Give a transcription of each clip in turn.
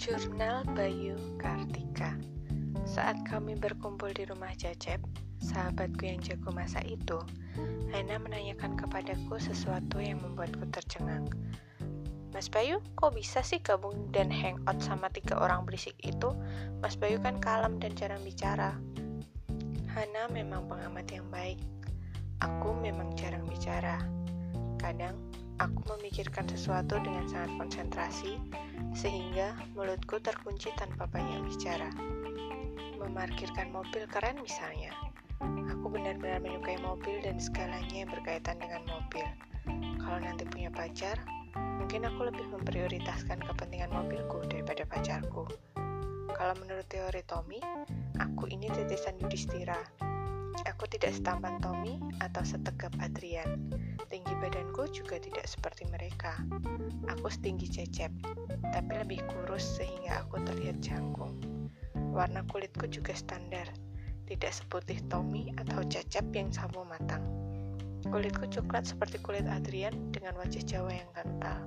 Jurnal Bayu Kartika Saat kami berkumpul di rumah Cecep, sahabatku yang jago masak itu, Hana menanyakan kepadaku sesuatu yang membuatku tercengang. Mas Bayu, kok bisa sih gabung dan hangout sama tiga orang berisik itu? Mas Bayu kan kalem dan jarang bicara. Hana memang pengamat yang baik. Aku memang jarang bicara. Kadang aku memikirkan sesuatu dengan sangat konsentrasi, sehingga mulutku terkunci tanpa banyak bicara. Memarkirkan mobil keren misalnya. Aku benar-benar menyukai mobil dan segalanya yang berkaitan dengan mobil. Kalau nanti punya pacar, mungkin aku lebih memprioritaskan kepentingan mobilku daripada pacarku. Kalau menurut teori Tommy, aku ini titisan Yudhistira. Aku tidak setampan Tommy atau setegap Adrian. Tinggi badanku juga tidak seperti mereka. Aku setinggi cecep, tapi lebih kurus sehingga aku terlihat jangkung. Warna kulitku juga standar, tidak seputih Tommy atau cecep yang sawo matang. Kulitku coklat seperti kulit Adrian dengan wajah Jawa yang kental.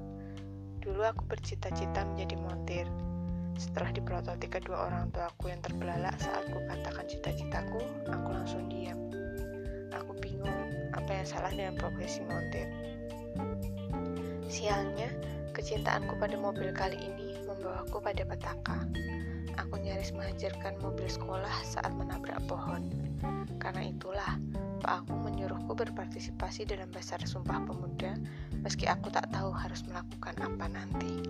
Dulu aku bercita-cita menjadi montir, setelah diprototi kedua orang tuaku yang terbelalak saat ku katakan cita-citaku, aku langsung diam. Aku bingung apa yang salah dengan profesi montir. Sialnya, kecintaanku pada mobil kali ini membawaku pada petaka. Aku nyaris menghajarkan mobil sekolah saat menabrak pohon. Karena itulah, Pak aku menyuruhku berpartisipasi dalam Basar Sumpah Pemuda, meski aku tak tahu harus melakukan apa nanti.